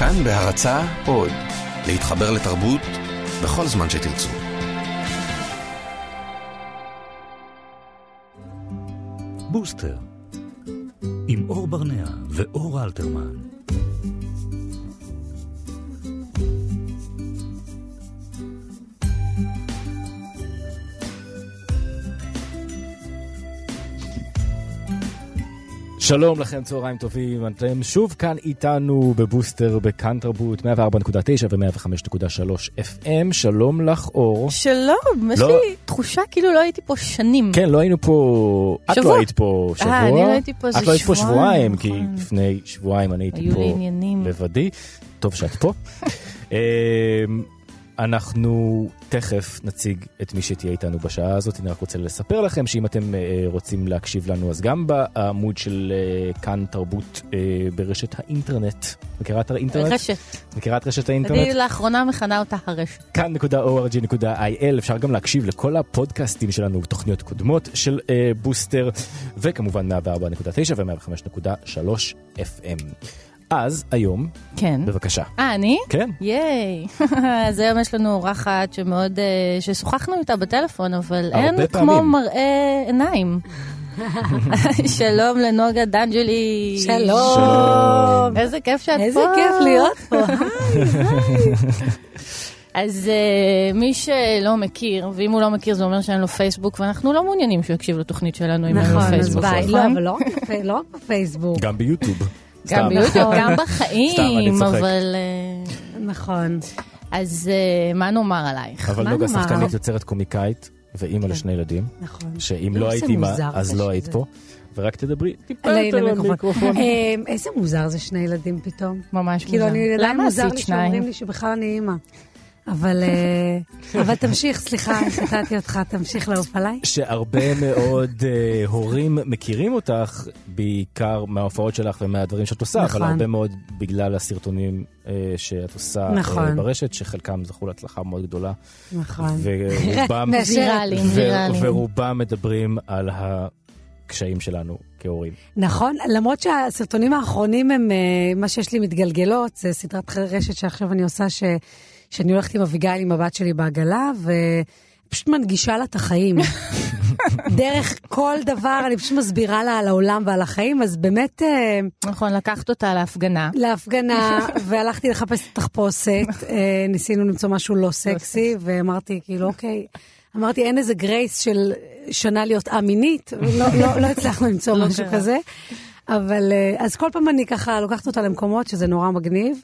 כאן בהרצה עוד, להתחבר לתרבות בכל זמן שתרצו. בוסטר, עם אור ברנע ואור אלתרמן. שלום לכם, צהריים טובים, אתם שוב כאן איתנו בבוסטר בכאן תרבות 104.9 ו-105.3 FM, שלום לך אור. שלום, יש לא- לי תחושה כאילו לא הייתי פה שנים. כן, לא היינו פה, את שבוע. לא היית פה שבוע, אה, אני לא הייתי פה את איזה לא היית פה שבועיים, שבועיים, כי נכון. לפני שבועיים אני הייתי פה. לבדי, טוב שאת פה. אנחנו תכף נציג את מי שתהיה איתנו בשעה הזאת. אני רק רוצה לספר לכם שאם אתם אה, רוצים להקשיב לנו, אז גם בעמוד של אה, כאן תרבות אה, ברשת האינטרנט. מכירה את האינטרנט? רשת. מכירה את רשת האינטרנט? אני לאחרונה מכנה אותה הרשת. כאן.org.il אפשר גם להקשיב לכל הפודקאסטים שלנו בתוכניות קודמות של אה, בוסטר וכמובן 104.9 ו-105.3 FM. אז היום, כן. בבקשה. אה, אני? כן, ייי. אז היום יש לנו אורחת שמאוד, אה, ששוחחנו איתה בטלפון, אבל אין כמו פעמים. מראה עיניים. שלום לנוגה דנג'לי. שלום. איזה כיף שאת פה. איזה כיף להיות פה. אז uh, מי שלא מכיר, ואם הוא לא מכיר זה אומר שאין לו פייסבוק, ואנחנו לא מעוניינים שהוא יקשיב לתוכנית שלנו אם אין לו נכון, אז פייסבוק. ביי. נכון? לא, אבל לא לא רק בפייסבוק. גם ביוטיוב. גם. ביוטיוב. גם בחיים. אבל... אה, נכון. אז אה, מה נאמר עלייך? אבל נוגה? שחקנית יוצרת קומיקאית ואימא כן. לשני ילדים, נכון. שאם לא, הייתי אימא אז לא. היית פה, ורק תדברי טיפה יותר למיקרופון. אה, איזה מוזר זה שני ילדים פתאום. ממש כאילו, מוזר. אני עדיין מוזר לי שאומרים? לי שבכלל אני אימא. אבל אה, אבל תמשיך, סליחה, קטעתי אותך, תמשיך לעוף עליי. שהרבה מאוד אה, הורים מכירים אותך, בעיקר מההופעות שלך ומהדברים שאת עושה, נכון. אבל הרבה מאוד בגלל הסרטונים אה, שאת עושה נכון. ברשת, שחלקם זכו להצלחה מאוד גדולה. נכון. ורובם, מאשר- ויראליים, ו- ויראליים. ורובם מדברים על הקשיים שלנו כהורים. נכון, למרות שהסרטונים האחרונים הם, מה שיש לי מתגלגלות, זה סדרת רשת שעכשיו אני עושה, ש, שאני הולכת עם אביגיל עם הבת שלי בעגלה, ופשוט מנגישה לה את החיים. דרך כל דבר, אני פשוט מסבירה לה על העולם ועל החיים, אז באמת אה, נכון, לקחת אותה להפגנה. להפגנה, והלכתי לחפש את התחפושת, אה, ניסינו למצוא משהו לא סקסי, ואמרתי, כאילו, אוקיי, אמרתי, אין איזה גרייס של שנה להיות א-מינית, לא, לא, לא הצלחנו למצוא לא משהו. כזה, אבל אה, אז כל פעם אני ככה לוקחת אותה למקומות שזה נורא מגניב,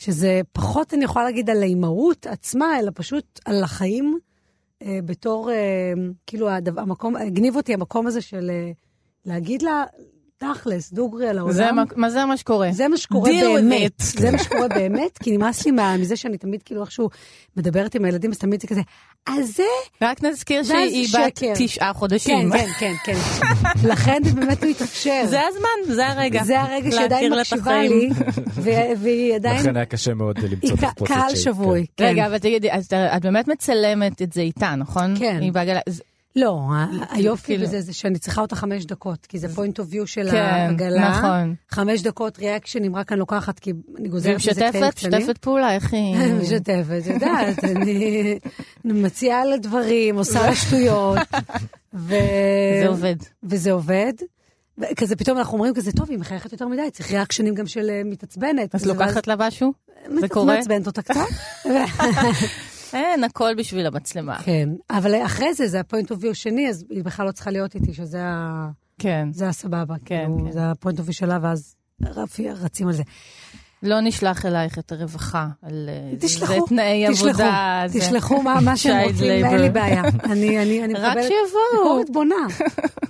שזה פחות, אני יכולה להגיד, על האימהות עצמה, אלא פשוט על החיים, אה, בתור, אה, כאילו, הדבר, המקום, הגניב אותי המקום הזה של אה, להגיד לה, תכלס, דוגרי על העולם. זה מה- מה זה מה שקורה? זה מה שקורה באמת, it. זה מה שקורה באמת, כי נמאס לי מה- מזה שאני תמיד כאילו איכשהו מדברת עם הילדים, אז תמיד זה כזה, אז זה, רק נזכיר שהיא בת. תשעה כן, חודשים. כן, כן, כן. לכן זה באמת לא התאפשר. זה הזמן, זה הרגע. זה הרגע שהיא עדיין להכיר לה את מקשיבה. לי, והיא עדיין, לכן היה קשה מאוד למצוא ק- תחפושת קהל שבוי. כן. כן. רגע, אבל תגידי, את- את באמת מצלמת את זה איתה, נכון? כן. לא, היופי כאילו- בזה זה שאני צריכה אותה חמש דקות, כי זה point of view של כן, העגלה. נכון. חמש דקות ריאקשנים, רק אני לוקחת, כי אני גוזרת מזה קטעים קטנים. משתפת פעולה, איך היא... משתפת, יודעת, אני מציעה לה דברים, עושה לה שטויות. זה עובד. וזה עובד. כזה פתאום אנחנו אומרים כזה, טוב, היא מחייכת יותר מדי, צריך ריאקשנים גם של אה, מתעצבנת. אז לוקחת לה משהו? זה קורה? מעצבנת אותה קצת. אין, הכל בשביל המצלמה. כן, אבל אחרי זה, זה ה point of view שני, אז היא בכלל לא צריכה להיות איתי, שזה ה- כן. זה הסבבה. כן, כאילו, כן. זה ה point of view שלה, ואז רפי- רצים על זה. לא נשלח אלייך את הרווחה על אה, תשלחו, זה תנאי תשלחו, עבודה. זה- תשלחו מה מה שהם רוצים, אין. לי בעיה. אני אני- אני רק שיבואו. ביקורת בונה.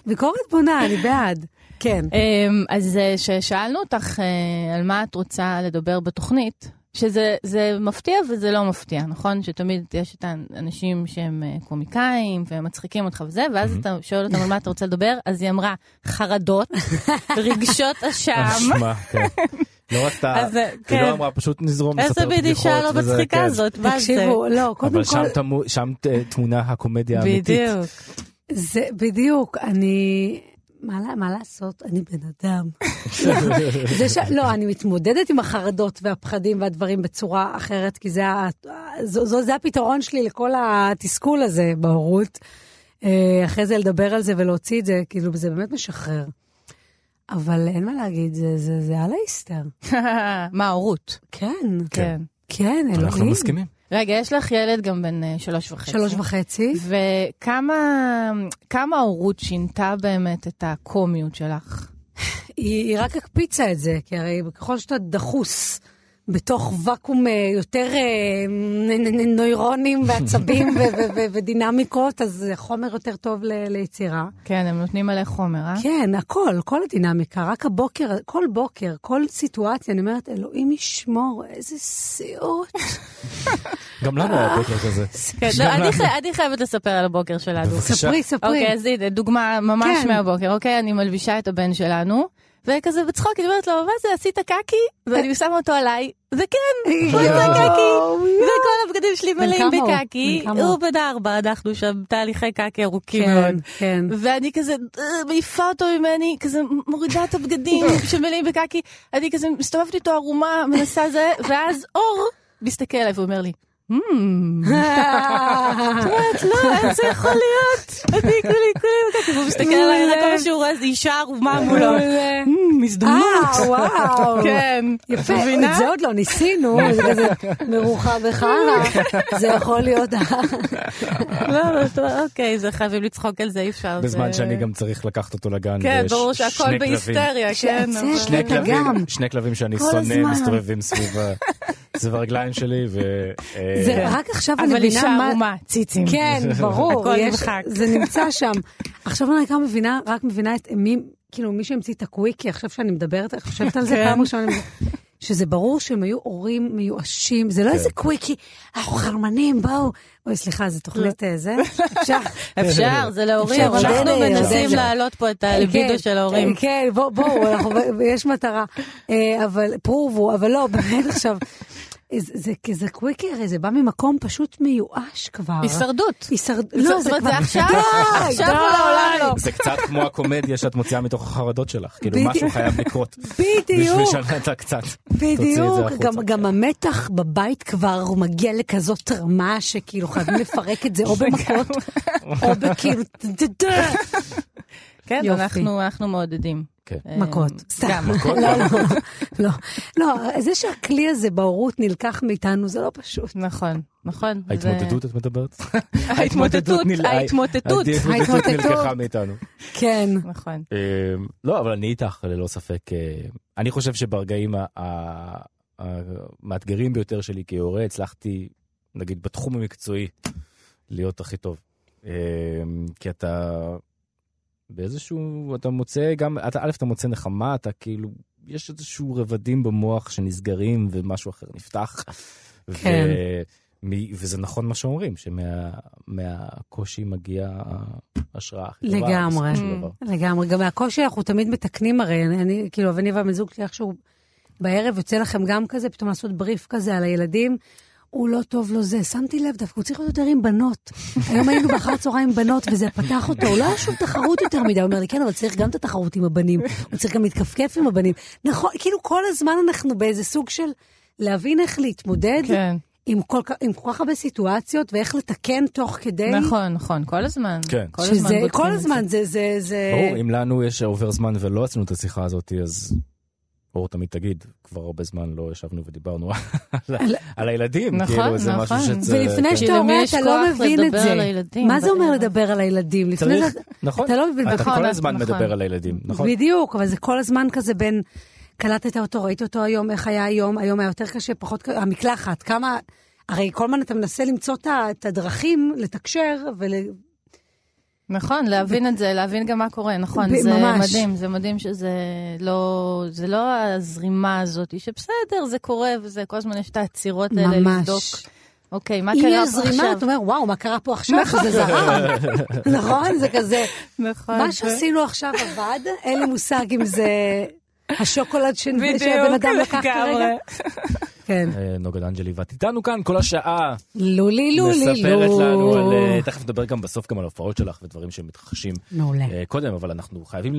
ביקורת בונה, אני בעד. כן. אמ, אז אה, ששאלנו אותך אה, על מה את רוצה לדבר בתוכנית, שזה זה מפתיע וזה לא מפתיע, נכון? שתמיד יש את האנשים שהם אה, קומיקאים והם מצחיקים אותך וזה, ואז אתה שואל אותם על מה אתה רוצה לדבר, אז היא אמרה חרדות, רגשות אשם. אשמה, כן. לא רצתה, אז, אה, היא כן. לא אמרה, פשוט נזרום, איזה נספר בדיחה בדיחות לא וזה, מצחיקה כן. הזאת, מה זה? תקשיבו, לא, קודם אבל כל, שם תמו- שם תמונה הקומדיה האמיתית. בדיוק. זה בדיוק, אני, מה, מה לעשות? אני בן אדם. זה ש... לא, אני מתמודדת עם החרדות והפחדים והדברים בצורה אחרת, כי זה, ה... זו, זו, זה הפתרון שלי לכל התסכול הזה בהורות. אה, אחרי זה לדבר על זה ולהוציא את זה, כאילו, זה באמת משחרר. אבל אין מה להגיד, זה, זה, זה על ההיסטר. מה, הורות? כן, כן. כן, אלוהים. אנחנו מסכימים. רגע, יש לך ילד גם בן אה, שלוש וחצי. שלוש וחצי. וכמה כמה ההורות שינתה באמת את הקומיות שלך? היא, היא רק הקפיצה את זה, כי הרי ככל שאתה דחוס בתוך ואקום אה, יותר אה, נוירונים ועצבים ודינמיקות, אז זה חומר יותר טוב ליצירה. כן, הם נותנים מלא חומר, אה? כן, הכל, כל הדינמיקה, רק הבוקר, כל בוקר, כל סיטואציה, אני אומרת, אלוהים ישמור, איזה סיוט. גם לנו היה בוקר כזה. כן, לא, אני חייבת לספר על הבוקר שלנו. ספרי, ספרי. אוקיי, אז הנה, דוגמה ממש כן. מהבוקר, אוקיי? אני מלבישה את הבן שלנו, וכזה בצחוק, אני אומרת לו, מה זה, עשית קקי? ואני שמה אותו עליי, וכן, הוא עשה קקי, וכל הבגדים שלי מלאים? בקקי. הוא בן ארבע, אנחנו שם תהליכי קקי ארוכים כן, מאוד. כן. ואני כזה אה, מעיפה אותו ממני, כזה מורידה את הבגדים שמלאים בקקי, אני כזה מסתובבת איתו ערומה, מנסה זה, ואז אור מסתכל עליי ואומר לי, "Hmm, אומרת, לא, איך זה יכול להיות? אני כולי כולי בקקי, והוא מסתכל עליי, רק כל מה שהוא רואה זה אישה ערומה מולו. "Hmm, הזדמנות. אה, וואו. כן. יפה? את זה עוד לא ניסינו, זה מרוחה בחרא, זה יכול להיות... לא, אוקיי, זה חייבים לצחוק על זה, אי אפשר. בזמן זה- שאני גם צריך לקחת אותו לגן. כן, ברור שהכל. בהיסטריה, כן. זה- שני כלבים, שאני שונא. מסתובבים סביב ה- סביב הרגליים שלי, ו... אה, זה רק עכשיו אני אבל מבינה אישה מה... ערומה, ציצים. כן, ברור, הכל יש- נמחק. זה נמצא שם. עכשיו אני רק מבינה, רק מבינה את מי, כאילו מי שהמציא את הקוויקי, עכשיו שאני מדברת, אני חושבת על זה כן. פעם ראשונה, שזה ברור שהם היו הורים מיואשים, זה לא איזה קוויקי, אנחנו חרמנים, בואו. אוי, סליחה, זו תוכנית אה, זה? אפשר? אפשר, זה להורים, אנחנו מנסים. להעלות פה את הליבידו כן, של ההורים. כן, בואו, יש מטרה. אה, אבל פרובו, אבל לא, באמת עכשיו, זה- זה כזה קוויקי, הרי זה בא ממקום פשוט מיואש כבר. הישרדות. לא, זה אומרת, כבר... זה עכשיו, די, עכשיו די. ולעולם לא. זה קצת כמו הקומדיה שאת מוציאה מתוך החרדות שלך. כאילו. משהו חייב לקרות. בשביל בדיוק, שאתה קצת תוציא את זה בדיוק. החוצה. גם, גם המתח בבית כבר הוא מגיע לכזאת רמה שכאילו חייבים לפרק את זה או במכות, או בכאילו... כן, אנחנו מעודדים. כן. אה, מכות. סתם. גם. לא, לא, לא. לא, זה שהכלי הזה בהורות נלקח מאיתנו זה לא פשוט. נכון, נכון. ההתמודדות את מדברת? ההתמוטטות, נל- ההתמוטטות. ההתמוטטות. נלקחה מאיתנו. כן. נכון. אה, לא, אבל אני איתך, ללא ספק. אה, אני חושב שברגעים המאתגרים ביותר שלי כהורה, הצלחתי, נגיד, בתחום המקצועי, להיות הכי טוב. אה, כי אתה באיזשהו, אתה מוצא גם, אתה, א', אתה מוצא נחמה, אתה כאילו, יש איזשהו רבדים במוח שנסגרים ומשהו אחר נפתח. כן. מ- וזה נכון מה שאומרים, שמהקושי מגיעה ההשראה הכי טובה. לגמרי. לגמרי. גם מהקושי אנחנו תמיד מתקנים הרי. אני, אני כאילו, אני והבן זוג שלי איכשהו בערב יוצא לכם גם כזה, פתאום לעשות בריף כזה על הילדים. הוא לא טוב לו זה, שמתי לב, דווקא הוא צריך להיות יותר עם בנות. היום היינו באחר צהריים עם בנות, וזה פתח אותו, הוא לא היה שום תחרות יותר מדי, הוא אומר לי, כן, אבל צריך גם את התחרות עם הבנים, הוא צריך גם להתכפכף עם הבנים. נכון, כאילו כל הזמן אנחנו באיזה סוג של להבין איך להתמודד כן, עם כל, עם כל כך הרבה סיטואציות, ואיך לתקן תוך כדי. נכון, נכון, כל הזמן. כן. כל הזמן שזה, בודקים כל הזמן, זה. זה, זה, זה... ברור, אם לנו יש עובר זמן ולא עשינו את השיחה הזאת, אז אור תמיד תגיד, כבר הרבה זמן לא ישבנו ודיברנו על- הילדים, נכון, כאילו, זה נכון. משהו שצריך... ולפני כן. שאתה הורה, יש אתה לא מבין את זה. מה זה אומר? לדבר על הילדים? צריך, זה, נכון, אתה לא מבין, אתה נכון, כל הזמן נכון. מדבר על הילדים, נכון? בדיוק, אבל זה כל הזמן כזה בין, קלטת אותו, ראית אותו היום, איך היה היום, היום היה יותר קשה, פחות קשה, המקלחת, כמה, הרי כל הזמן אתה מנסה למצוא את הדרכים לתקשר, ול... נכון, להבין את זה, להבין גם מה קורה, נכון, זה ממש. מדהים, זה מדהים שזה לא, זה לא הזרימה הזאת, שבסדר, זה קורה וזה, כל הזמן יש את העצירות האלה ממש. לבדוק, אוקיי, מה אם קרה יש פה זרימה, עכשיו? אתה אומר, וואו, מה קרה פה עכשיו? זה זרם. נכון? זה כזה, נכון. מה שעשינו עכשיו עבד, אין לי מושג אם זה השוקולד שהבן אדם לקח כרגע. כן. אה, נוגה דנג'לי, ואת איתנו כאן כל השעה. לולי, לולי, לולי. מספרת לנו על... אה, תכף נדבר גם בסוף גם על ההופעות שלך ודברים שמתרחשים מעולה. אה, קודם, אבל אנחנו חייבים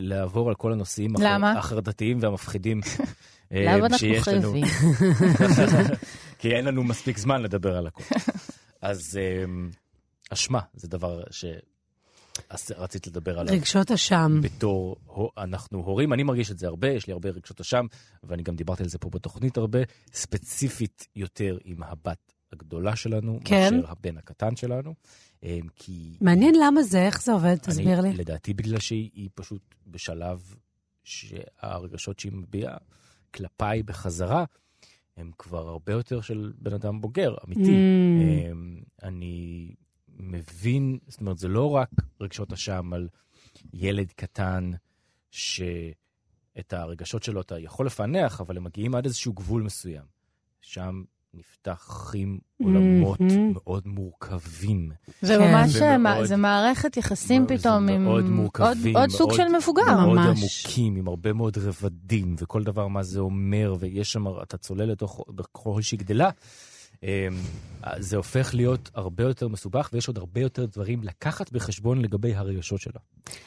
לעבור על כל הנושאים החרדתיים והמפחידים. למה אנחנו. חייבים? כי אין לנו מספיק זמן לדבר על הכול. אז אשמה זה דבר שרצית לדבר עליו. רגשות אשם. בתור אנחנו הורים, אני מרגיש את זה הרבה, יש לי הרבה רגשות אשם, ואני גם דיברתי על זה פה בתוכנית הרבה, ספציפית יותר עם הבת הגדולה שלנו, כן. מאשר הבן הקטן שלנו. אמ, כי מעניין למה זה, איך זה עובד? תסביר אני, לי. לדעתי בגלל שהיא היא פשוט בשלב שהרגשות שהיא מביעה כלפיי בחזרה, הם כבר הרבה יותר של בן אדם בוגר, אמיתי. Mm. אמ, אני מבין, זאת אומרת, זה לא רק רגשות אשם על ילד קטן, שאת הרגשות שלו אתה יכול לפענח, אבל הם מגיעים עד איזשהו גבול מסוים. שם נפתחים עולמות Mhm. מאוד מורכבים. זה כן. ממש, זה מה- מאוד- זה מערכת יחסים זה פתאום עם מאוד עוד- מורכבים, עוד סוג מאוד- של מבוגר. מאוד ממש. עמוקים, עם הרבה מאוד רבדים, וכל דבר מה זה אומר, ויש שם, אתה צולל לתוך, ככל שהיא גדלה, זה הופך להיות הרבה יותר מסובך, ויש עוד הרבה יותר דברים לקחת בחשבון לגבי הרגשות שלה.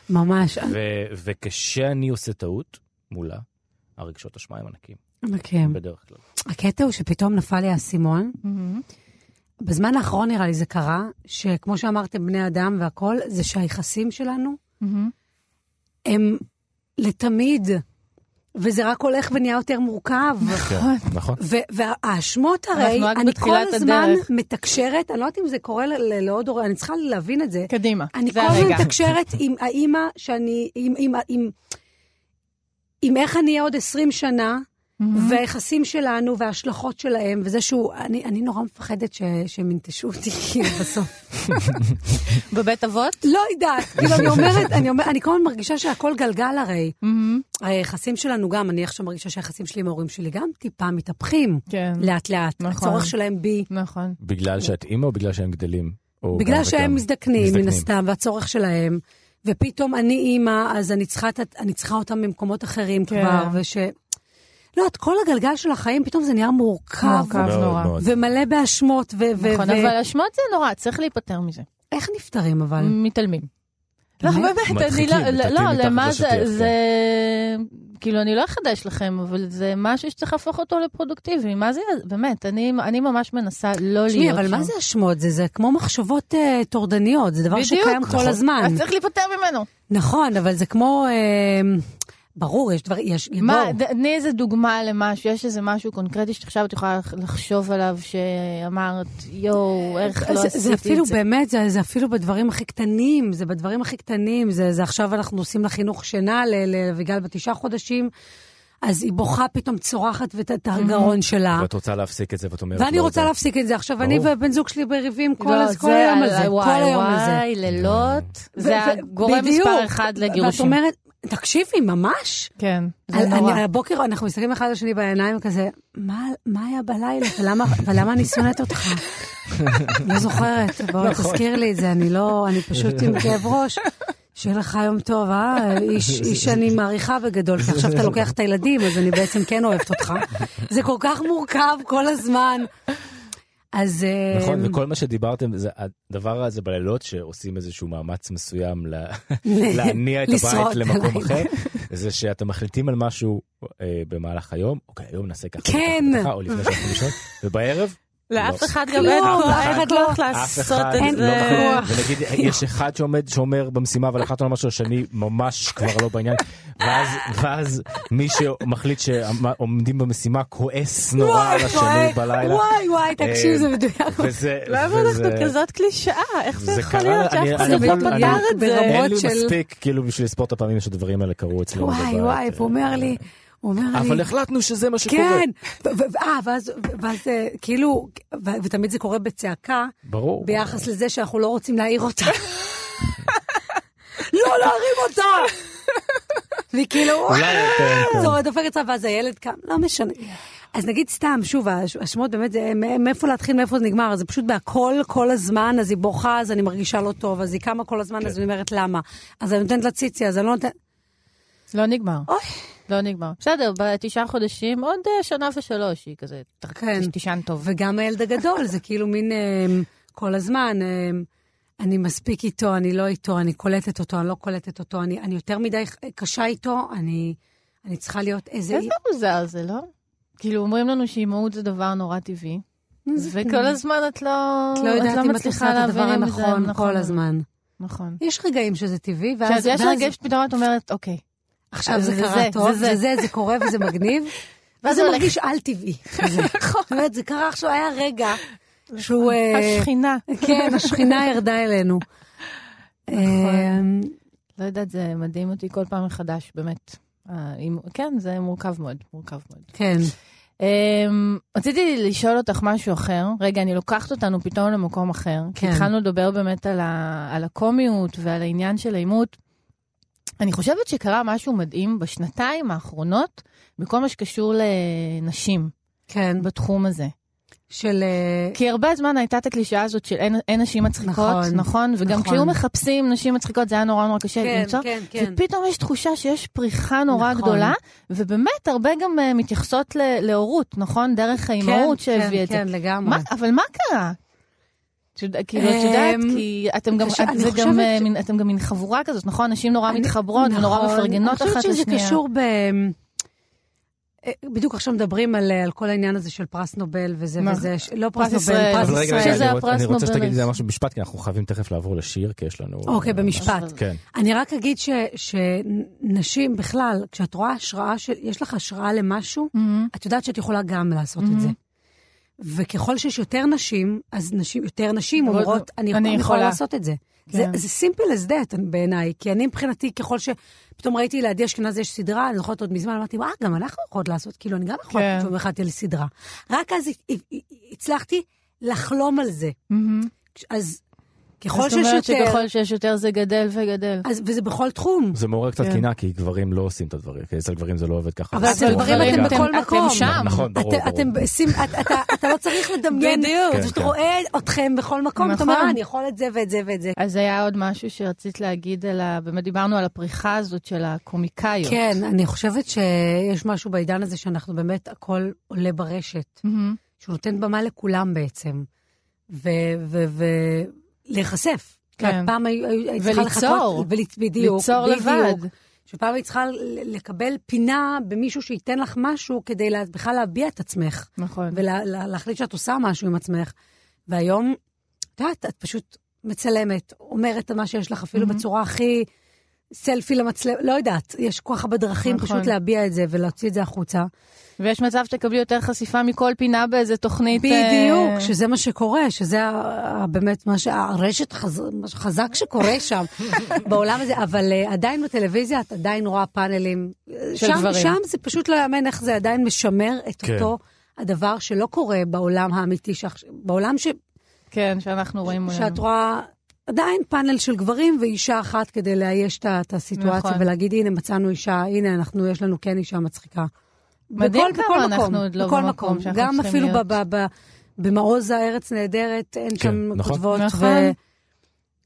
ממש. ו- וכשאני עושה טעות מולה, הרגשות אשמה הם ענקים, כן. בדרך כלל. הקטע הוא שפתאום נפל לי האסימון. מהמם. בזמן האחרון נראה לי זה קרה, שכמו שאמרתם, בני אדם והכול, זה שהיחסים שלנו מהמם. הם לתמיד, וזה רק הולך ונהיה יותר מורכב. כן, נכון. ו- והאשמות הרי, אני כל הזמן. מתקשרת, אני לא יודעת אם זה קורה לעוד הורה, אני צריכה להבין את זה. קדימה, אני כל הזמן. מתקשרת עם האימא שאני, עם איך אני אהיה עוד 20 שנה, מהמם. והיחסים שלנו וההשלכות שלהם, וזה שהוא, אני, אני נורא מפחדת ש, שהם ינטשו אותי, כאילו, בסוף. בבית אבות? לא יודעת, כאילו, אני אומרת, אני אומרת, אני כל הזמן מרגישה שהכל גלגל הרי. מהמם. היחסים שלנו גם, אני עכשיו מרגישה שהיחסים שלי עם ההורים שלי גם טיפה מתהפכים, כן, לאט-לאט. נכון. הצורך שלהם בי, נכון. בגלל שאת אימא או בגלל שהם גדלים? או בגלל שהם? מזדקנים, מן. הסתם, והצורך שלהם. ופתאום אני אימא, אז אני צריכה, אני צריכה אותם במקומות אחרים כן. כבר, וש... לא, את כל הגלגל של החיים, פתאום זה נהיה מורכב, מורכב נורא. ומלא באשמות, ו... נכון, ו- אבל אשמות זה נורא, צריך להיפטר מזה. איך נפטרים אבל? מתעלמים. לא, באמת? אני לא, לא, מתחת למה זה, זה, כאילו, אני לא אחדש לכם, אבל זה משהו שצריך להפוך אותו לפרודוקטיבי. מה זה, באמת, אני, אני ממש מנסה לא להיות שם. תשמעי, אבל מה זה אשמות? זה, זה כמו מחשבות אה, טורדניות, זה דבר בדיוק. שקיים כל נכון. הזמן. אז צריך להיפטר ממנו. נכון, אבל זה כמו... אה, ברור, יש דברים, יש... מה, תני איזה דוגמה למשהו, יש איזה משהו קונקרטי שעכשיו את יכולה לחשוב עליו, שאמרת, יואו, איך לא זה, עשיתי זה אפילו את זה. באמת, זה, זה אפילו בדברים הכי קטנים, זה בדברים הכי קטנים, זה, זה עכשיו אנחנו עושים לה חינוך שינה לאביגל בתשעה חודשים, אז היא בוכה פתאום צורחת ואת את הגרון שלה. ואת רוצה להפסיק את זה, ואת אומרת... ואני לא, רוצה זה- להפסיק את זה. עכשיו, אני. ובן זוג שלי בריבים כל, לא, היום על זה, כל וואי, היום על זה. וואי, לילות, זה ו- ו- הגורם. מספר אחד ואת לגירושים. אומרת, תקשיבי, ממש? כן, זה על- נורא. אני, הבוקר אנחנו מסתכלים אחד על השני בעיניים כזה, מה, מה היה בלילה ולמה, ולמה אני שונאת אותך? לא זוכרת, בוא תזכיר לי את זה, אני לא, אני פשוט עם כאב ראש. שיהיה לך יום טוב, אה? איש, איש שאני מעריכה בגדול, כי עכשיו אתה לוקח את הילדים, אז אני בעצם כן אוהבת אותך. זה כל כך מורכב כל הזמן. אז... נכון, וכל מה שדיברתם, זה הדבר הזה בלילות שעושים איזשהו מאמץ מסוים להניע את הבית למקום. אחר, זה שאתם מחליטים על משהו אה, במהלך היום, אוקיי, היום נעשה ככה, כן. או לפני שאנחנו לישון, ובערב, לאף לא. אחד גם אין אף כוח, אחד לא- לעשות אחד את לא זה. ונגיד, יש אחד שעומד, שאומר במשימה, אבל אחד אומר משהו השני ממש כבר לא בעניין, ואז, מי שמחליט שעומדים במשימה כועס נורא על השני בלילה. וואי, וואי, תקשיב, אה, זה מדויק. למה אנחנו כזאת קלישאה? איך זה יכול להיות אני- שאף אחד אני לא פתר אני- את זה? אין לי של- מספיק כאילו בשביל לספור את הפעמים שהדברים האלה קרו אצלנו וואי. וואי, והוא אומר לי, הוא אומר לי... אבל החלטנו שזה מה שקורה. כן, אה, ואז, ואז אה, כאילו, ו- ותמיד זה קורה בצעקה, ברור. ביחס לזה שאנחנו לא רוצים להעיר אותה. לא להרים אותה! כאילו, כן. זו דופקת אצלה, ואז הילד קם, לא משנה. אז נגיד סתם, שוב, הש- השמות באמת, זה מ- מאיפה להתחיל, מאיפה זה נגמר, זה פשוט בהכל, כל הזמן, אז היא בוכה, אז אני מרגישה לא טוב, אז היא קמה כל הזמן, אז אני אומרת למה. אז אני נותנת לה ציצי, אז אני לא נותנת... לא נגמר. אוי, לא נגמר. בסדר, בתשעה חודשים, עוד אה, שנה ושלוש, היא כזה, כן. תישן טוב. וגם הילד הגדול, זה כאילו מין אה, כל הזמן, אה, אני מספיק איתו, אני לא איתו, אני קולטת אותו, אני לא קולטת אותו, אני, אני יותר מדי קשה איתו, אני, אני צריכה להיות איזה... איזה מוזר זה, לא? כאילו, אומרים לנו שאימהות זה דבר נורא טבעי, וכל הזמן את לא, את לא יודעת אם את עושה את הדבר הנכון נכון. כל הזמן. נכון. יש רגעים שזה טבעי, ואז... יש רגעים שפתאום את אומרת, אוקיי. עכשיו זה זה קרה זה, טוב, זה זה זה. קורה וזה מגניב, ואז ואז זה הולך. מרגיש על-טבעי. כזה. זאת אומרת, זה קרה עכשיו, היה רגע שהוא... אה, השכינה. כן, השכינה ירדה אלינו. נכון. אה, לא יודעת, זה מדהים אותי כל פעם מחדש, באמת. אה, כן, זה מורכב מאוד, מורכב מאוד. כן. Um, רציתי לשאול אותך משהו אחר. רגע, אני לוקחת אותנו פתאום למקום אחר. כי כן. התחלנו לדבר באמת על הקומיות ועל העניין של העימות. אני חושבת שקרה משהו מדהים בשנתיים האחרונות בכל מה שקשור לנשים כן. בתחום הזה. של... אה, כי הרבה זמן הייתה את הקלישאה הזאת של אין, אין נשים מצחיקות, נכון, נכון? וגם נכון. כשהיו מחפשים נשים מצחיקות זה היה נורא נורא קשה כן, למצוא. כן, כן. ופתאום יש תחושה שיש פריחה נורא נכון. גדולה, ובאמת הרבה גם uh, מתייחסות ל- להורות, נכון? דרך האימהות כן, שהביא את זה. כן, לגמרי. מה, אבל מה קרה? כאילו, את יודעת, אמ, כי אתם גם, את- זה גם, אה, ש- מין- אתם גם מין חבורה כזאת, נכון? נשים נורא אני- מתחברות ונורא נכון. מפרגנות אחת אני חושבת לשנייה. שזה קשור ב... אה, בדיוק עכשיו מדברים על, אה, על כל העניין הזה של פרס נובל וזה מה? וזה, לא פרס פרס ישראל. נובל, פרס אבל רגע, שזה ישראל. הפרס אני רוצה נובל. שתגידי משהו במשפט, כי אנחנו חייבים תכף לעבור לשיר, כי יש לנו... אוקיי, במשפט. כן. אני רק אגיד ש, שנשים בכלל, כשאת רואה השראה של, יש לך השראה למשהו. את יודעת שאת יכולה גם לעשות את זה. וככל שיש יותר נשים, אז נשים, יותר נשים אומרות, אני, אני אני יכולה יכולה." לעשות את זה. כן. זה simple as that בעיניי, כי אני מבחינתי, ככל ש... פתאום ראיתי לידי אשכנז יש סדרה, אני זוכרת עוד מזמן, אמרתי, אה, גם אנחנו יכולות לעשות, כאילו, אני גם יכולה, כן. פתאום החלטתי על סדרה. רק אז הצלחתי לחלום על זה. מהמם. אז ככל זאת שיש אומרת יותר, שככל שיש יותר זה גדל וגדל. אז, וזה בכל תחום. זה מעורר קצת כן. קנאה, כי גברים לא עושים את הדברים, כי אצל גברים זה לא עובד ככה. אבל אצל גברים אתם. בכל מקום. אתם שם. נכון, ברור, אתם, ברור. אתם, שים, אתה, אתה, אתה לא צריך לדמיין, בדיוק. אתה כן, פשוט כן. רואה אתכם בכל מקום, אתה אומר, נכון. "אה, אני יכול את זה ואת זה ואת זה. אז היה עוד משהו שרצית להגיד על ה... באמת דיברנו על הפריחה הזאת של הקומיקאיות. כן, אני חושבת שיש משהו בעידן הזה שאנחנו באמת, הכל עולה ברשת. שהוא נותן במה לכולם בעצם, ולהיחשף. כן. פעם היית צריכה וליצור. לחכות, ולצ- בדיוק, ליצור בדיוק. לבד. שפעם היית צריכה לקבל פינה במישהו שייתן לך משהו כדי לה- בכלל להביע את עצמך. נכון. ולהחליט שאת עושה משהו עם עצמך. והיום, את יודעת, את פשוט מצלמת, אומרת מה שיש לך, אפילו Mhm. בצורה הכי סלפי למצלמה, לא יודעת, יש כל כך הרבה דרכים נכון. פשוט להביע את זה ולהוציא את זה החוצה. ויש מצב שתקבלי יותר חשיפה מכל פינה באיזה תוכנית. בדיוק, אה, שזה מה שקורה, שזה באמת מה שהרשת חז... מה שחזק שקורה שם בעולם הזה, אבל uh, עדיין בטלוויזיה את עדיין רואה פאנלים. של שם, גברים. שם זה פשוט לא יאמן איך זה עדיין משמר את כן. אותו הדבר שלא קורה בעולם האמיתי, שעכש- בעולם ש... כן, שאנחנו רואים. שאת רואה עדיין פאנל של גברים ואישה אחת כדי לאייש את ה- את הסיטואציה נכון. ולהגיד, הנה, מצאנו אישה, הנה, אנחנו, יש לנו כן אישה מצחיקה. מדהים בכל- כמה בכל אנחנו מקום, עוד לא בכל במקום מקום. שאנחנו גם צריכים אפילו להיות. ב- ב- ב- במעוז הארץ נהדרת, אין כן, שם נכון. כותבות. נכון.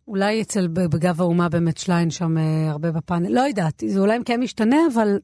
אולי אצל, ב- בגב האומה באמת שליין שם אה, הרבה בפאנל, לא יודעת, זה אולי כן משתנה, אבל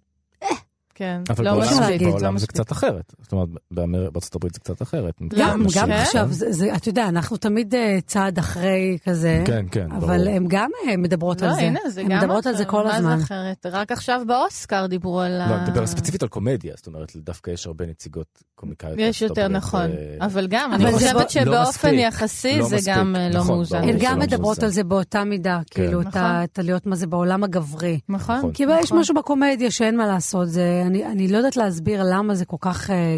כן, אבל לא בעולם, להגיד, לא בעולם זה מספיק. קצת אחרת. זאת אומרת, באמר- בארצות הברית זה קצת אחרת. גם, נשים, גם כן? עכשיו, זה, זה, אתה יודע, אנחנו תמיד אה, צעד אחרי כזה, כן, כן, ברור. אבל הן גם אה, מדברות לא, על זה. הנה, זה הן גם מדברות על זה אחר. כל מה הזמן. זה אחרת? רק עכשיו באוסקר דיברו על ה... לא, אני מדבר ספציפית על קומדיה, זאת אומרת, דווקא יש הרבה נציגות קומיקאיות. יש יותר נכון, ו- אבל גם, אבל אני זה חושבת שבאופן לא מספיק, יחסי לא זה מספיק, גם אה, לא נכון, מאוזן. הן זה גם לא מדברות. על זה באותה מידה, כאילו, את נכון. את להיות מה זה בעולם הגברי. נכון? נכון. כי יש נכון. משהו בקומדיה שאין מה לעשות, זה, אני, אני לא יודעת להסביר למה זה כל כך... אה,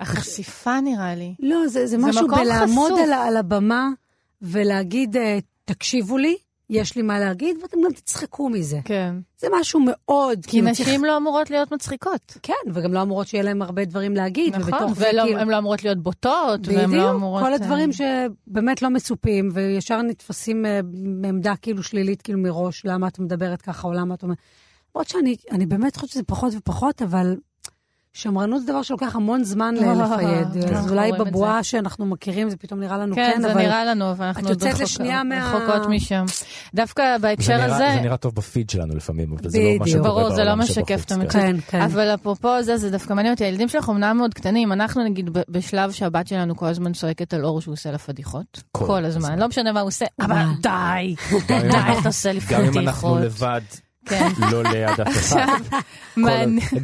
החשיפה נראה לי. לא, זה, זה זה משהו בלעמוד חשוף. על, על הבמה ולהגיד, אה, תקשיבו לי, יש לי מה להגיד, ואתם גם תצחקו מזה. כן. זה משהו מאוד... כי נשים לא אמורות להיות מצחיקות. כן, וגם לא אמורות שיהיה להם הרבה דברים להגיד. נכון, והן כאילו, לא אמורות להיות בוטות, והן לא בדיוק, אמורות... כל אה, הדברים שבאמת לא מצופים, וישר נתפסים אה, מעמדה כאילו שלילית, כאילו מראש, למה את מדברת ככה, או למה את אומרת... למרות שאני אני באמת חושבת שזה פחות ופחות, אבל שמרנות זה דבר שלוקח המון זמן לפייד. אנחנו אז אולי בבועה שאנחנו מכירים זה פתאום נראה לנו כן, כן, זה אבל... נראה לנו, אבל אנחנו את עוד יוצאת רחוק- לשנייה מה- רחוקות משם. דווקא זה בהקשר הזה, זה נראה טוב בפיד שלנו לפעמים, אבל זה לא מה בדיוק. שקורה ברור, זה לא בעולם משקף שבחוץ, את כן. המציאות. כן, כן. אבל אפרופו זה, זה דווקא מעניין אותי, הילדים שלך אמנם מאוד קטנים, אנחנו נגיד בשלב שהבת שלנו כל הזמן צועקת על אור שהוא עושה לה פדיחות. כל הזמן. לא משנה מה הוא עושה, אבל מה? די, די, אתה עושה לי גם אם אנחנו פדיחות. לבד, כן. לא ליד אף אחד.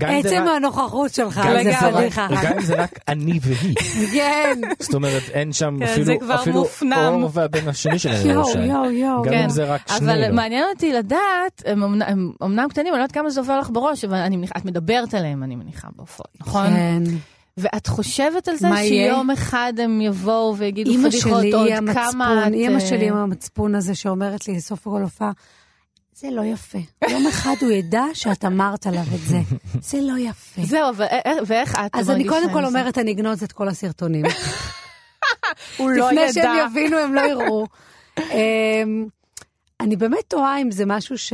עצם הנוכחות שלך, גם אם זה פדיחה. גם אם זה רק אני והיא. כן. זאת אומרת, אין שם כן, אפילו. אור והבן השני לא יואו. יואו, יואו. גם כן. אם זה רק אבל שנינו. מעניין אותי לדעת, הם אומנם קטנים, אני לא יודעת כמה זה עובר לך בראש, אבל את מדברת עליהם, אני מניחה, בהופעות, נכון? כן. ואת חושבת על זה? שיום אחד הם יבואו ויגידו פדיחות שלי עוד היא כמה את... אימא אה, שלי עם המצפון הזה שאומרת לי בסוף כל הופעה, זה לא יפה. יום אחד הוא ידע שאת אמרת עליו את זה. זה לא יפה. זהו, אבל א- א- ואיך את אז אני מרגישה קודם עם כל זה? אומרת, אני אגנוז את כל הסרטונים. הוא לא לפני ידע. שהם יבינו, הם לא יראו. אמ, אני באמת תוהה אם זה משהו ש...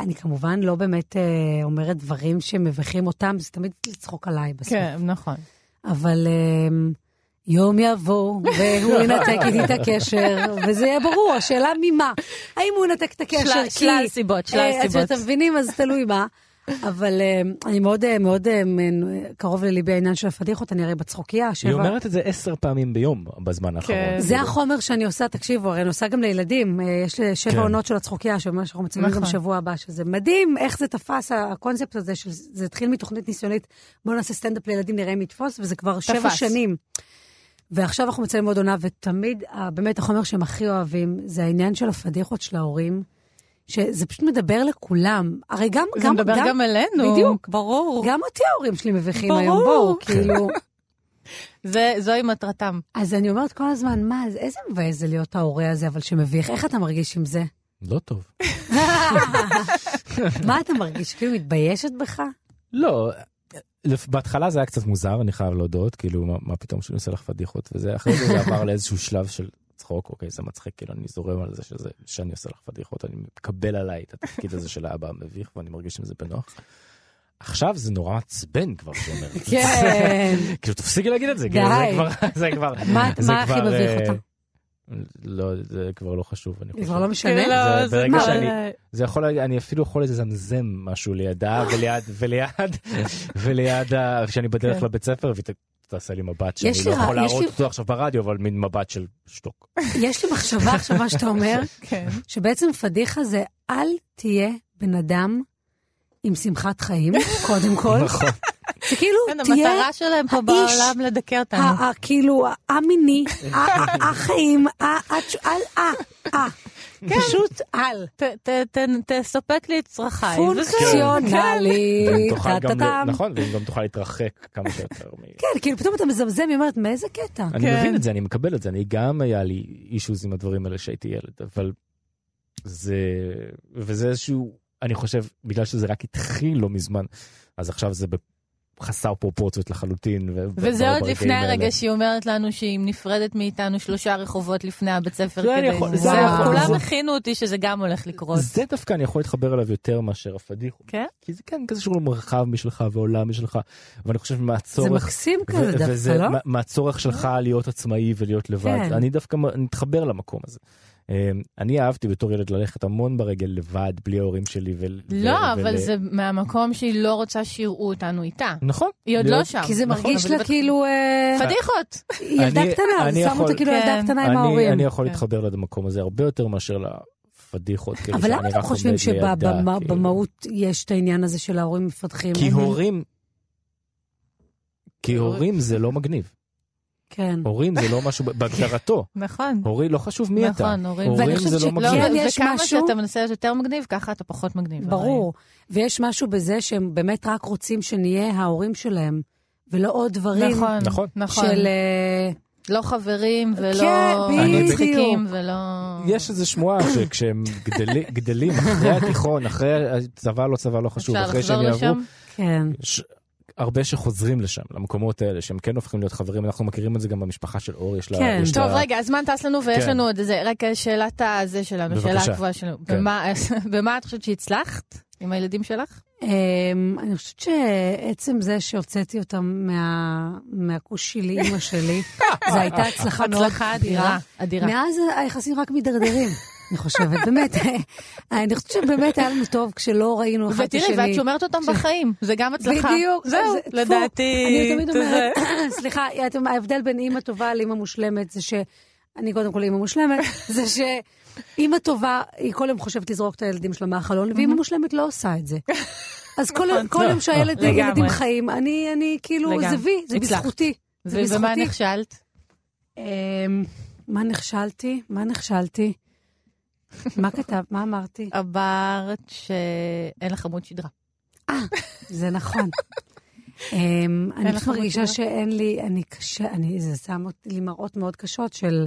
אני כמובן לא באמת אה, אומרת דברים שמביכים אותם, זה תמיד לצחוק עליי בסוף. כן, נכון. אבל אמ, יום יבוא, והוא ינתק איתי את הקשר, וזה יהיה ברור, השאלה ממה. האם הוא ינתק את הקשר שלל- כי... שלל סיבות, שלל אה, סיבות. אתם מבינים, אז תלוי מה. אבל אמ, אני מאוד, אה, מאוד אה, קרוב לליבי העניין של הפדיחות, אני הרי בצחוקייה, היא שבע... אומרת את זה עשר פעמים ביום בזמן האחרון. כן. זה כאילו. החומר שאני עושה, תקשיבו, הרי אני עושה גם לילדים. אה, יש לי שבע כן. עונות של הצחוקיה, שממש אנחנו מצלמים גם נכון. שבוע הבא, שזה מדהים איך זה תפס, הקונספט הזה, שזה התחיל מתוכנית ניסיונית, בואו נעשה סטנדאפ לילדים, נראה אם יתפוס, וזה כבר שבע תפס. שנים. ועכשיו אנחנו מצלמים עוד עונה, ותמיד, אה, באמת, החומר שהם הכי אוהבים, זה העניין של הפדיחות של ההורים, שזה פשוט מדבר לכולם. הרי גם, זה גם, מדבר גם אלינו. בדיוק. ברור. גם אותי ההורים שלי מביכים ברור. היום, בואו, כאילו. זה- זוהי מטרתם. אז אני אומרת כל הזמן, מה, איזה מבאס זה להיות ההורה הזה, אבל שמביך, איך אתה מרגיש עם זה? לא טוב. מה אתה מרגיש? כאילו מתביישת בך? לא, בהתחלה זה היה קצת מוזר, אני חייב להודות, כאילו, מה, מה פתאום שאני עושה לך פדיחות וזה, אחרי זה זה עבר לאיזשהו שלב של צחוק, אוקיי, זה מצחיק, כאילו, אני זורם על זה שזה, שאני עושה לך פדיחות, אני מקבל עליי את התפקיד הזה של האבא המביך, ואני מרגיש עם זה בנוח. עכשיו זה נורא מעצבן כבר, שהוא אומר. כן. כאילו, תפסיקי להגיד את זה, כאילו, זה די. כבר, זה כבר, מה זה מה הכי כבר, מביך אה, אותך? לא, זה כבר לא חשוב, אני זה חושב. כבר לא משנה? זה זה ברגע שאני- זה יכול, אני אפילו יכול לזמזם משהו לידה וליד, וליד, וליד, כשאני בדרך כן. לבית ספר, והיא תעשה לי מבט שאני יש לא לי יכול להראות אותו עכשיו ברדיו, אבל מין מבט של שתוק. יש לי מחשבה עכשיו, מה שאתה אומר, כן. שבעצם פדיחה זה אל תהיה בן אדם עם שמחת חיים, קודם כל. נכון. זה כאילו, כן, תהיה המטרה שלהם פה בעולם לדכא אותנו. כאילו, המיני, החיים, ה- אל, אה, אה. פשוט על. תספק לי את צרכיי. פונקציונלי. ל- נכון, ואם גם תוכל להתרחק כמה שיותר. כן, כאילו פתאום אתה מזמזם, היא אומרת, מאיזה קטע? אני כן. מבין את זה, אני מקבל את זה, אני גם היה לי אישוז עם הדברים האלה שהייתי ילד, אבל זה, וזה איזשהו, אני חושב, בגלל שזה רק התחיל לא מזמן, אז עכשיו זה חסר פרופורציות לחלוטין. ו- וזה עוד לפני. הרגע שהיא אומרת לנו שהיא נפרדת מאיתנו שלושה רחובות לפני הבית ספר זה כדי... יכול- זה- זה אני יכול- כולם זה- הכינו אותי שזה גם הולך לקרות. זה דווקא אני יכול להתחבר אליו יותר מאשר הפדיחות. כן? כי זה כן כזה שהוא מרחב משלך ועולם משלך, ואני חושב זה מהצורך, מקסים ו- כזה דווקא, לא? מה- מהצורך שלך להיות עצמאי ולהיות לבד, כן. אני דווקא מתחבר למקום הזה. אמ, אני אהבתי בתור ילד ללכת המון ברגל לבד, בלי ההורים שלי. ו- לא, ו- אבל ול- זה מהמקום שהיא לא רוצה שיראו אותנו איתה. נכון. היא עוד לא שם. כי זה נכון, מרגיש אבל לה כאילו... אה, פדיחות. היא ילדה קטנה, אני זה שם אותה כאילו ילדה כן. קטנה עם ההורים. אני יכול כן. להתחבר למקום הזה הרבה יותר מאשר לפדיחות. כאילו, אבל למה שאני אתם רק חושבים עומד לידה, כאילו. שבמהות יש את העניין הזה של ההורים מפתחים? כי הורים... כי הורים זה לא מגניב. כן. הורים זה לא משהו בהגדרתו. נכון. הורי לא חשוב מי אתה. נכון, הורים. ואני הורים חושבת זה לא שכן מגניב. לא, יש וכמה משהו- שאתה מנסה להיות יותר מגניב, ככה אתה פחות מגניב. ברור. ויש משהו בזה שהם באמת רק רוצים שנהיה ההורים שלהם, ולא עוד דברים נכון, נכון. נכון. של... אה, לא חברים ולא כן, בדיוק. מצחיקים ולא... יש איזו שמועה שכשהם גדלי- גדלים אחרי התיכון, אחרי צבא לא צבא לא חשוב, אפשר אחרי לחזור שהם יעברו, לשם? כן. הרבה שחוזרים לשם, למקומות האלה, שהם כן הופכים להיות חברים, אנחנו מכירים את זה גם במשפחה של אור, יש לה... כן. יש טוב, לה- רגע, הזמן טס לנו ויש כן. לנו עוד איזה, רק שאלת הזה שלנו, בבקשה. שאלה הקבועה שלנו. כן. במה- במה את חושבת שהצלחת עם הילדים שלך? אמ, אני חושבת שעצם זה שהוצאתי אותם מה- מהכוש של אימא שלי, זו הייתה הצלחה מאוד אדירה. מאז היחסים רק מידרדרים, אני חושבת, באמת. אני חושבת שבאמת היה לנו טוב כשלא ראינו אחד את השני. ותראי, ואת שומרת אותם בחיים, זה גם הצלחה. בדיוק. זהו, לדעתי. אני תמיד אומרת, סליחה, ההבדל בין אימא טובה לאימא מושלמת זה ש... אני קודם כל אימא מושלמת, זה שאימא טובה, היא כל יום חושבת לזרוק את הילדים שלה מהחלון, ואימא מושלמת לא עושה את זה. אז כל יום- כל יום שהילדים לגמרי. ילדים חיים, אני כאילו. זה וי, זה. בזכותי. זה ו- ומה בזכותי. נכשלת? אמ, מה נכשלתי? מה נכשלתי? מה כתב? מה אמרתי? אמרת שאין לך עמוד שדרה. זה נכון. אמ, אני פשוט מרגישה? שאין לי, אני קשה, אני, זה שם לי מראות מאוד קשות של,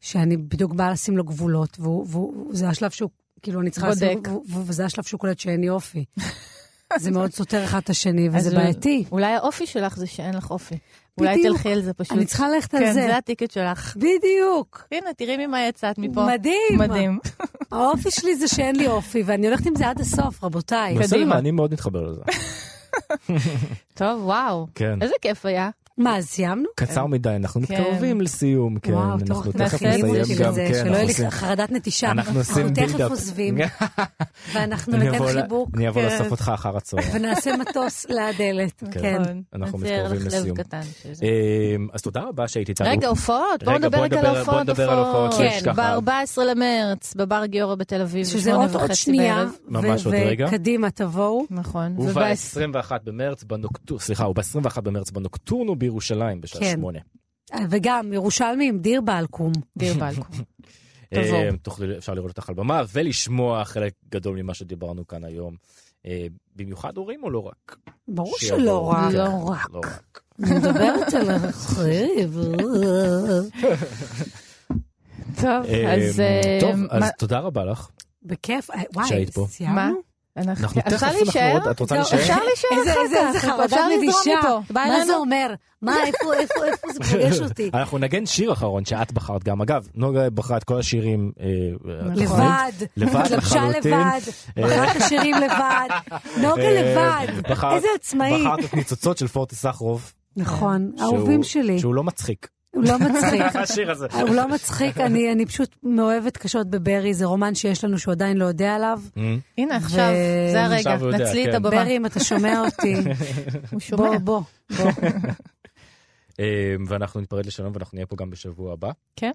שאני בדיוק באה לשים לו גבולות, וזה השלב שהוא, כאילו, אני צריכה לשים, וזה השלב שהוא קולט שאין לי אופי. זה מאוד סותר אחד את השני, וזה בעייתי. אולי האופי שלך זה שאין לך אופי. אולי בדיוק. תלכי על זה פשוט. אני צריכה ללכת על כן, זה. זה הטיקט שלך. בדיוק. הנה, תראי ממה יצאת מפה. מדהים. מדהים. האופי שלי זה שאין לי אופי, ואני הולכת עם זה עד הסוף, רבותיי. בסדר, קדימה. אני מאוד מתחבר לזה. טוב, וואו. כן. איזה כיף היה. מה, אז סיימנו? קצר מדי, אנחנו כן. מתקרבים לסיום, כן. אנחנו תכף נסיים גם, כן, שלא אנחנו יהיה לי חרדת נטישה. אנחנו עושים תכף בילדאפ. עוזבים, ואנחנו אני ניתן חיבוק, אני אבוא כן. לאסוף אותך אחר הצהריים. ונעשה מטוס לדלת. כן. כן. נכון. אנחנו נצייר מתקרבים לסיום. אמ, אז תודה רבה שהיית איתנו. רגע, הופעות, בואו נדבר רגע על הופעות. בוא נדבר על הופעות כן, שיש ככה. ב-14 למרץ, בבר גיורא בתל אביב, שזה עוד שנייה. ממש ו- עוד רגע. וקדימה תבואו. נכון. הוא ובעש- ב-21 במרץ סליחה, הוא ב-21 במרץ בנוקטורנו בירושלים בשעה כן. שמונה. וגם, ירושלמים, דיר בעלקום. דיר בלקום. תבואו. אמ, תוכלו- אפשר לראות אותך על במה ולשמוע חלק גדול ממה שדיברנו כאן היום. אה, במיוחד הורים או לא רק? ברור. שלא רק. לא כן, רק. לא רק. אני מדברת על החריב. טוב, אז... אה, טוב, אז תודה רבה לך. בכיף. אה, וואי? סיימנו? אנחנו... אנחנו תכף? נחזור, את רוצה לא, להישאר? אפשר להישאר אחר כך, אפשר לזרום. בא מה. זה אומר? מה, איפה, איפה, איפה זה פוגש אותי? אנחנו נגן שיר אחרון שאת בחרת גם. אגב, נוגה בחרה את כל השירים. אה, התוכנית. לבד. לבד התלבשה לחלוטין. לבד, בחרה את השירים לבד. נוגה אה, לבד. בחרת- איזה עצמאי. בחרת את ניצוצות של פורטי סחרוב. נכון, אהובים שלי. שהוא לא מצחיק. הוא לא מצחיק. השיר הזה. הוא לא מצחיק, אני אני פשוט מאוהבת קשות בברי, זה רומן שיש לנו שהוא עדיין לא יודע עליו. אמ, הנה, עכשיו, זה הרגע, נצלי את כן. הבמה. ברי, אם אתה שומע אותי, הוא שומע. בוא, בוא, בוא. אמ, ואנחנו ניפרד לשלום ואנחנו נהיה פה גם בשבוע הבא. כן.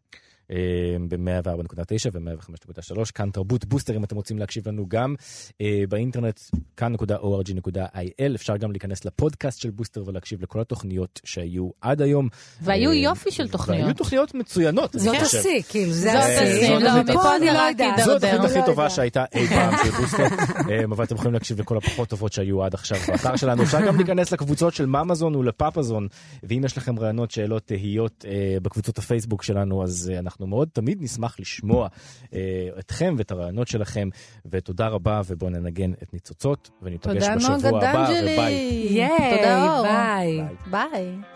ב-104.9 ו-105.3, כאן תרבות בוסטר, אם אתם רוצים להקשיב לנו גם אה, באינטרנט, כאן.org.il, אפשר גם להיכנס לפודקאסט של בוסטר ולהקשיב לכל התוכניות שהיו עד היום. והיו אה, יופי של והיו תוכניות. תוכניות מצוינות. זאת. השיא, כאילו, זה השיא. השיא, זאת לא, התוכנית מפה אני זה לא רק יודעת. הידרדר. זו התוכנית הכי לא טובה. שהייתה אי פעם של בוסטר, אה, אבל אתם יכולים להקשיב לכל הפחות טובות שהיו עד עכשיו באתר שלנו. אפשר גם להיכנס לקבוצות של ממזון ולפאפזון, ואם יש לכם רעיונות, שאלות, תהיות אה, בקבוצות הפייסבוק שלנו, אז אה, אנחנו מאוד תמיד נשמח לשמוע אה, אתכם ואת הרעיונות שלכם, ותודה רבה, ובואו ננגן את ניצוצות, וניפגש בשבוע נוגה הבא, דנג'לי. וביי. תודה אור. ביי. ביי.